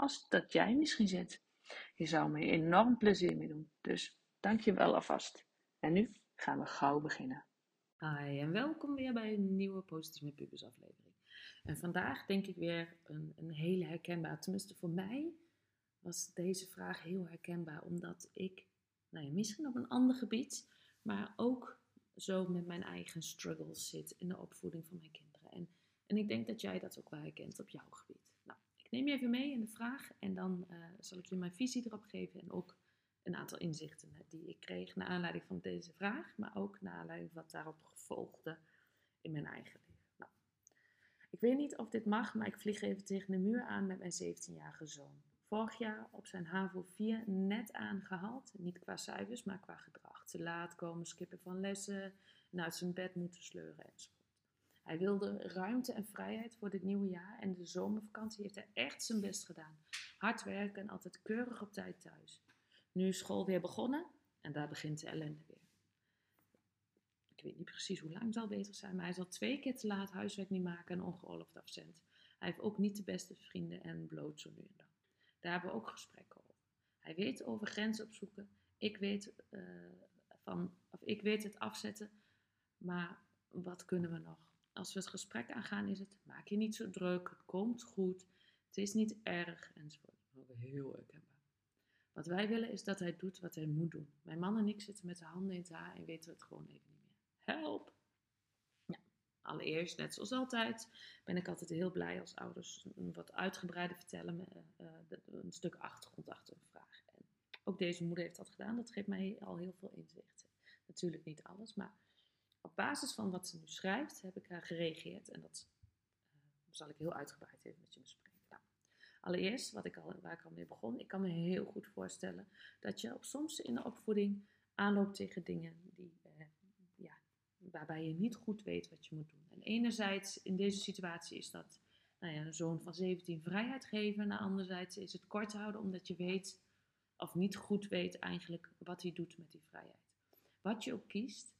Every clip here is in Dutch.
als dat jij misschien zit. Je zou me enorm plezier mee doen. Dus dank je wel alvast. En nu gaan we gauw beginnen. Hi en welkom weer bij een nieuwe Positief met aflevering. En vandaag denk ik weer een, een hele herkenbaar, tenminste voor mij was deze vraag heel herkenbaar, omdat ik, nou ja, misschien op een ander gebied, maar ook zo met mijn eigen struggles zit in de opvoeding van mijn kinderen. En, en ik denk dat jij dat ook wel herkent op jouw gebied. Neem je even mee in de vraag en dan uh, zal ik je mijn visie erop geven en ook een aantal inzichten die ik kreeg naar aanleiding van deze vraag, maar ook naar aanleiding wat daarop gevolgde in mijn eigen leven. Nou, ik weet niet of dit mag, maar ik vlieg even tegen de muur aan met mijn 17-jarige zoon. Vorig jaar op zijn HAVO 4 net aangehaald, niet qua cijfers, maar qua gedrag. Te laat komen, skippen van lessen, en uit zijn bed moeten sleuren enzovoort. Hij wilde ruimte en vrijheid voor dit nieuwe jaar en de zomervakantie heeft hij echt zijn best gedaan. Hard werken en altijd keurig op tijd thuis. Nu is school weer begonnen en daar begint de ellende weer. Ik weet niet precies hoe lang het zal bezig zijn, maar hij zal twee keer te laat huiswerk niet maken en ongeoorloofd afzend. Hij heeft ook niet de beste vrienden en bloot zo nu en dan. Daar hebben we ook gesprekken over. Hij weet over grenzen opzoeken. Ik weet, uh, van, of ik weet het afzetten, maar wat kunnen we nog? Als we het gesprek aangaan is het, maak je niet zo druk, het komt goed, het is niet erg enzovoort. Heel herkenbaar. Wat wij willen is dat hij doet wat hij moet doen. Mijn man en ik zitten met de handen in het haar en weten het gewoon even niet meer. Help! Allereerst, net zoals altijd, ben ik altijd heel blij als ouders een wat uitgebreider vertellen, met, uh, een stuk achtergrond achter een vraag. En ook deze moeder heeft dat gedaan, dat geeft mij al heel veel inzicht. Natuurlijk niet alles, maar op basis van wat ze nu schrijft, heb ik haar gereageerd en dat uh, zal ik heel uitgebreid even met je bespreken. Allereerst, wat ik al, waar ik al mee begon, ik kan me heel goed voorstellen dat je op, soms in de opvoeding aanloopt tegen dingen die, eh, ja, waarbij je niet goed weet wat je moet doen. En enerzijds in deze situatie is dat nou ja, een zoon van 17 vrijheid geven, en anderzijds is het kort houden omdat je weet of niet goed weet eigenlijk wat hij doet met die vrijheid. Wat je ook kiest,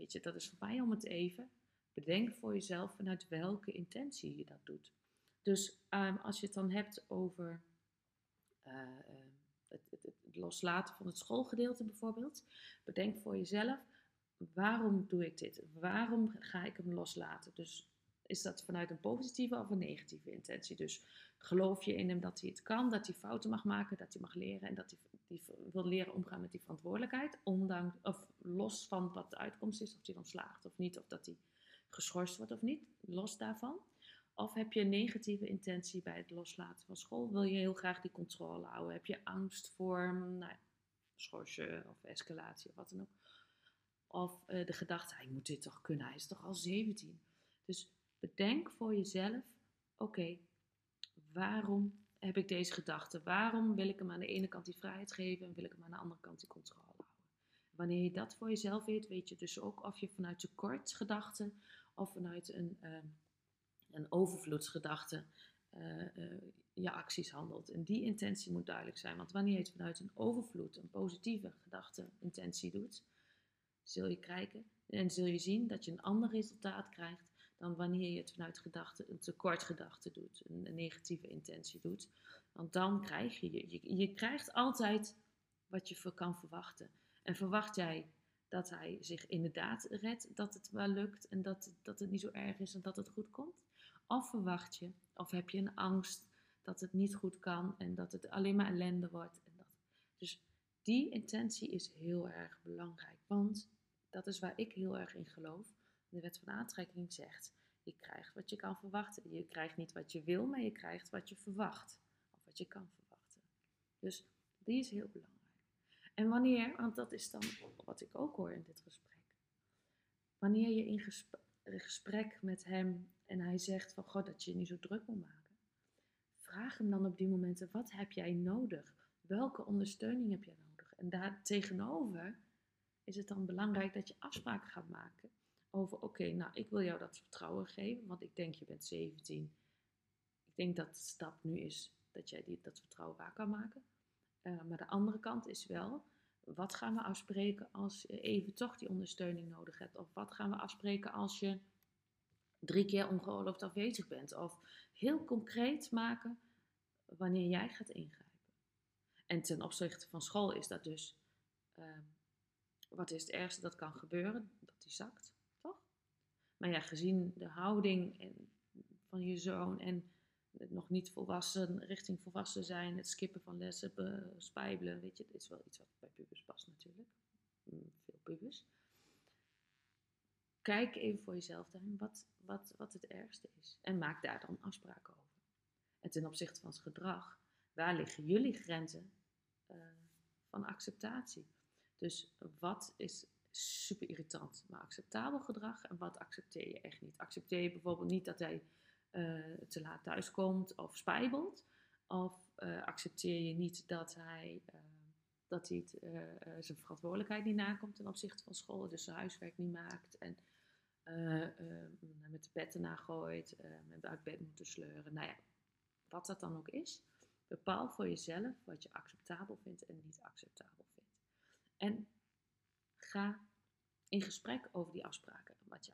weet je, dat is voor mij om het even. Bedenk voor jezelf vanuit welke intentie je dat doet. Dus um, als je het dan hebt over uh, het, het, het, loslaten van het schoolgedeelte bijvoorbeeld, bedenk voor jezelf, waarom doe ik dit? Waarom ga ik hem loslaten? Dus is dat vanuit een positieve of een negatieve intentie? Dus geloof je in hem dat hij het kan, dat hij fouten mag maken, dat hij mag leren en dat hij, wil leren omgaan met die verantwoordelijkheid, ondanks, of los van wat de uitkomst is, of hij dan slaagt of niet, of dat hij geschorst wordt of niet, los daarvan. Of heb je een negatieve intentie bij het loslaten van school? Wil je heel graag die controle houden? Heb je angst voor nou, schorsen of escalatie of wat dan ook? Of uh, de gedachte, hij moet dit toch kunnen, hij is toch al 17. Dus bedenk voor jezelf, oké, waarom heb ik deze gedachte? Waarom wil ik hem aan de ene kant die vrijheid geven en wil ik hem aan de andere kant die controle houden? Wanneer je dat voor jezelf weet, weet je dus ook of je vanuit tekortgedachte of vanuit een... Uh, een overvloedsgedachte uh, uh, je acties handelt. En die intentie moet duidelijk zijn. Want wanneer je het vanuit een overvloed, een positieve gedachte, intentie doet, zul je krijgen en zul je zien dat je een ander resultaat krijgt dan wanneer je het vanuit gedachte, een tekortgedachte doet, een, negatieve intentie doet. Want dan krijg je, je, je krijgt altijd wat je kan verwachten. En verwacht jij dat hij zich inderdaad redt, dat het wel lukt en dat, dat het niet zo erg is en dat het goed komt? Of verwacht je, of heb je een angst dat het niet goed kan en dat het alleen maar ellende wordt. En dat. Dus die intentie is heel erg belangrijk, want dat is waar ik heel erg in geloof. De wet van aantrekking zegt, je krijgt wat je kan verwachten. Je krijgt niet wat je wil, maar je krijgt wat je verwacht. Of wat je kan verwachten. Dus die is heel belangrijk. En wanneer, want dat is dan wat ik ook hoor in dit gesprek. Wanneer je in gesprek, met hem en hij zegt van God dat je je niet zo druk moet maken. Vraag hem dan op die momenten, wat heb jij nodig? Welke ondersteuning heb jij nodig? En daar tegenover is het dan belangrijk dat je afspraken gaat maken over, oké, nou ik wil jou dat vertrouwen geven, want ik denk je bent 17. Ik denk dat de stap nu is dat jij die, dat vertrouwen waar kan maken. Uh, maar de andere kant is wel, wat gaan we afspreken als je even toch die ondersteuning nodig hebt? Of wat gaan we afspreken als je drie keer ongeoorloofd afwezig bent? Of heel concreet maken wanneer jij gaat ingrijpen. En ten opzichte van school is dat dus, uh, wat is het ergste dat kan gebeuren? Dat die zakt? Maar ja, gezien de houding en, van je zoon en het nog niet volwassen, richting volwassen zijn, het skippen van lessen, spijbelen, weet je, dat is wel iets wat bij pubers past natuurlijk. Mm, veel pubers. Kijk even voor jezelf daarin wat, wat, wat het ergste is. En maak daar dan afspraken over. En ten opzichte van het gedrag, waar liggen jullie grenzen uh, van acceptatie? Dus wat is super irritant, maar acceptabel gedrag en wat accepteer je echt niet? Accepteer je bijvoorbeeld niet dat hij uh, te laat thuiskomt of spijbelt? Of uh, accepteer je niet dat hij, uh, dat hij het, zijn verantwoordelijkheid niet nakomt ten opzichte van school, dus zijn huiswerk niet maakt en met de bed erna gooit, met uit bed moeten sleuren? Nou ja, wat dat dan ook is, bepaal voor jezelf wat je acceptabel vindt en niet acceptabel vindt. En ga in gesprek over die afspraken, wat je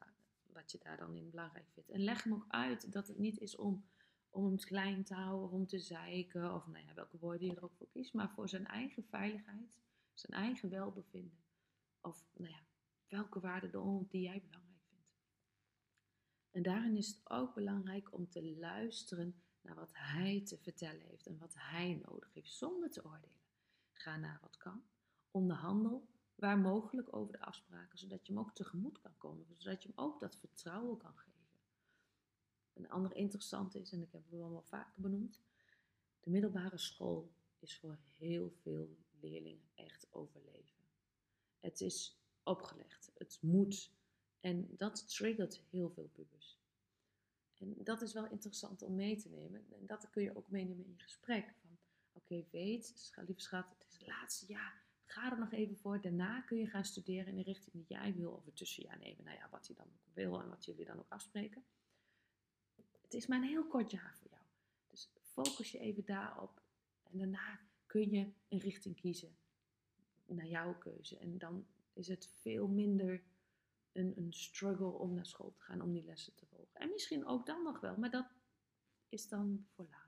wat je daar dan in belangrijk vindt. En leg hem ook uit dat het niet is om, om hem klein te houden, om te zeiken, of nou ja, welke woorden je er ook voor kiest, maar voor zijn eigen veiligheid, zijn eigen welbevinden. Of nou ja, welke waarden die jij belangrijk vindt. En daarin is het ook belangrijk om te luisteren naar wat hij te vertellen heeft en wat hij nodig heeft, zonder te oordelen. Ga naar wat kan, onderhandel waar mogelijk over de afspraken, zodat je hem ook tegemoet kan komen, zodat je hem ook dat vertrouwen kan geven. Een andere interessante is, en ik heb het wel vaker benoemd, de middelbare school is voor heel veel leerlingen echt overleven. Het is opgelegd, het moet en dat triggert heel veel pubers. En dat is wel interessant om mee te nemen. En dat kun je ook meenemen in je gesprek. Van, oké, weet, lieve schat, het is het laatste jaar Ga er nog even voor. Daarna kun je gaan studeren in de richting die jij wil. Of een tussenjaar nemen. Nou ja, wat hij dan ook wil en wat jullie dan ook afspreken. Het is maar een heel kort jaar voor jou. Dus focus je even daarop. En daarna kun je een richting kiezen. Naar jouw keuze. En dan is het veel minder een, een struggle om naar school te gaan. Om die lessen te volgen. En misschien ook dan nog wel. Maar dat is dan voor later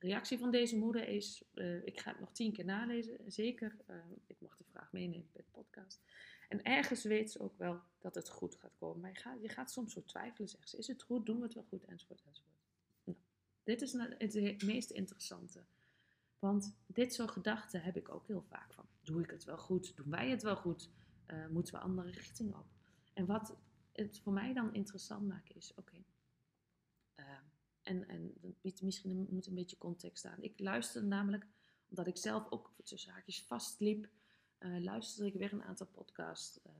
reactie van deze moeder is, uh, ik ga het nog tien keer nalezen, zeker. Uh, ik mocht de vraag meenemen bij de podcast. En ergens weet ze ook wel dat het goed gaat komen. Maar je gaat, je gaat soms zo twijfelen, zegt ze. Is het goed? Doen we het wel goed? Enzovoort, enzovoort. Nou, dit is het meest interessante. Want dit soort gedachten heb ik ook heel vaak van. Doe ik het wel goed? Doen wij het wel goed? Uh, moeten we andere richting op? En wat het voor mij dan interessant maakt is, oké, en, en misschien moet een beetje context aan. Ik luisterde namelijk, omdat ik zelf ook tussen haakjes vastliep, uh, luisterde ik weer een aantal podcasts uh,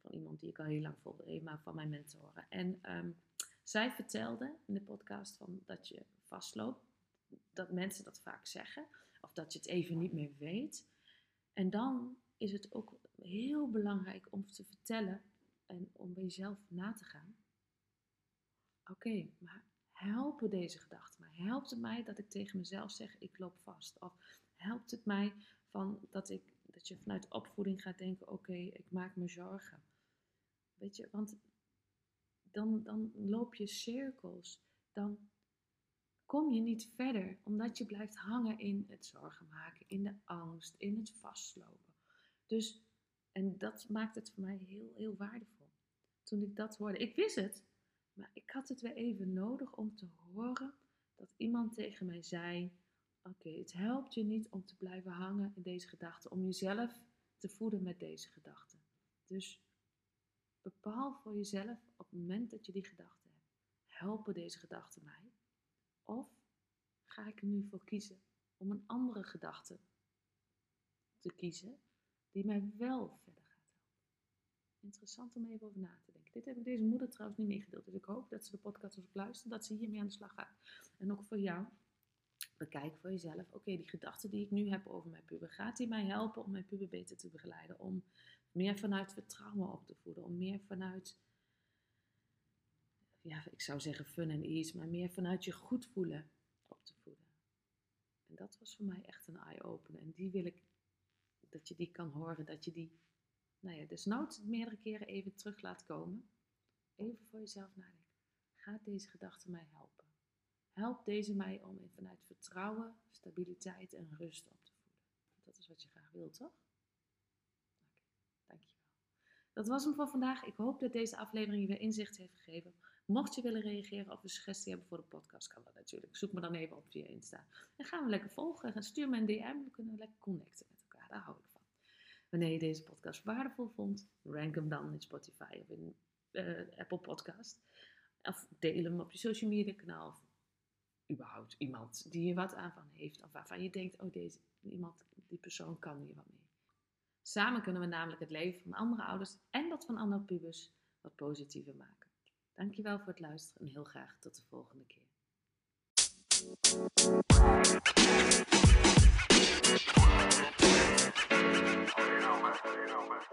van iemand die ik al heel lang volgde, Ema van mijn mentoren. En um, zij vertelde in de podcast van dat je vastloopt, dat mensen dat vaak zeggen, of dat je het even niet meer weet. En dan is het ook heel belangrijk om te vertellen en om bij jezelf na te gaan. Oké, maar helpen deze gedachten mij? Helpt het mij dat ik tegen mezelf zeg, ik loop vast? Of helpt het mij van dat, ik, dat je vanuit opvoeding gaat denken, oké, ik maak me zorgen? Weet je, want dan, dan loop je cirkels. Dan kom je niet verder, omdat je blijft hangen in het zorgen maken, in de angst, in het vastlopen. Dus, en dat maakt het voor mij heel, heel waardevol. Toen ik dat hoorde, ik wist het, maar ik had het weer even nodig om te horen dat iemand tegen mij zei: Oké, het helpt je niet om te blijven hangen in deze gedachten, om jezelf te voeden met deze gedachten. Dus bepaal voor jezelf op het moment dat je die gedachten hebt: helpen deze gedachten mij? Of ga ik er nu voor kiezen om een andere gedachte te kiezen die mij wel verder gaat helpen? Interessant om even over na te denken. Dit heb ik deze moeder trouwens niet meegedeeld, dus ik hoop dat ze de podcast ook luistert, dat ze hiermee aan de slag gaat. En ook voor jou. Bekijk voor jezelf, oké, die gedachte die ik nu heb over mijn puber, gaat die mij helpen om mijn puber beter te begeleiden? Om meer vanuit vertrouwen op te voeden, om meer vanuit, ja, ik zou zeggen fun en ease, maar meer vanuit je goed voelen op te voeden. En dat was voor mij echt een eye-opener. En die wil ik, dat je die kan horen, dat je die, nou ja, desnoods meerdere keren even terug laat komen. Even voor jezelf nadenken. Gaat deze gedachte mij helpen? Helpt deze mij om vanuit vertrouwen, stabiliteit en rust op te voeden? Dat is wat je graag wilt, toch? Oké, dankjewel. Dat was hem voor vandaag. Ik hoop dat deze aflevering je weer inzicht heeft gegeven. Mocht je willen reageren of een suggestie hebben voor de podcast, kan dat natuurlijk. Zoek me dan even op via Insta. En gaan we lekker volgen. Stuur me een DM. We kunnen lekker connecten met elkaar. Daar hou ik van. Wanneer je deze podcast waardevol vond, rank hem dan in Spotify of in uh, Apple Podcast. Of deel hem op je social media kanaal. Of überhaupt iemand die je wat aan van heeft. Of waarvan je denkt, oh deze, iemand, die persoon kan hier wat mee. Samen kunnen we namelijk het leven van andere ouders en dat van andere pubers wat positiever maken. Dankjewel voor het luisteren en heel graag tot de volgende keer. más.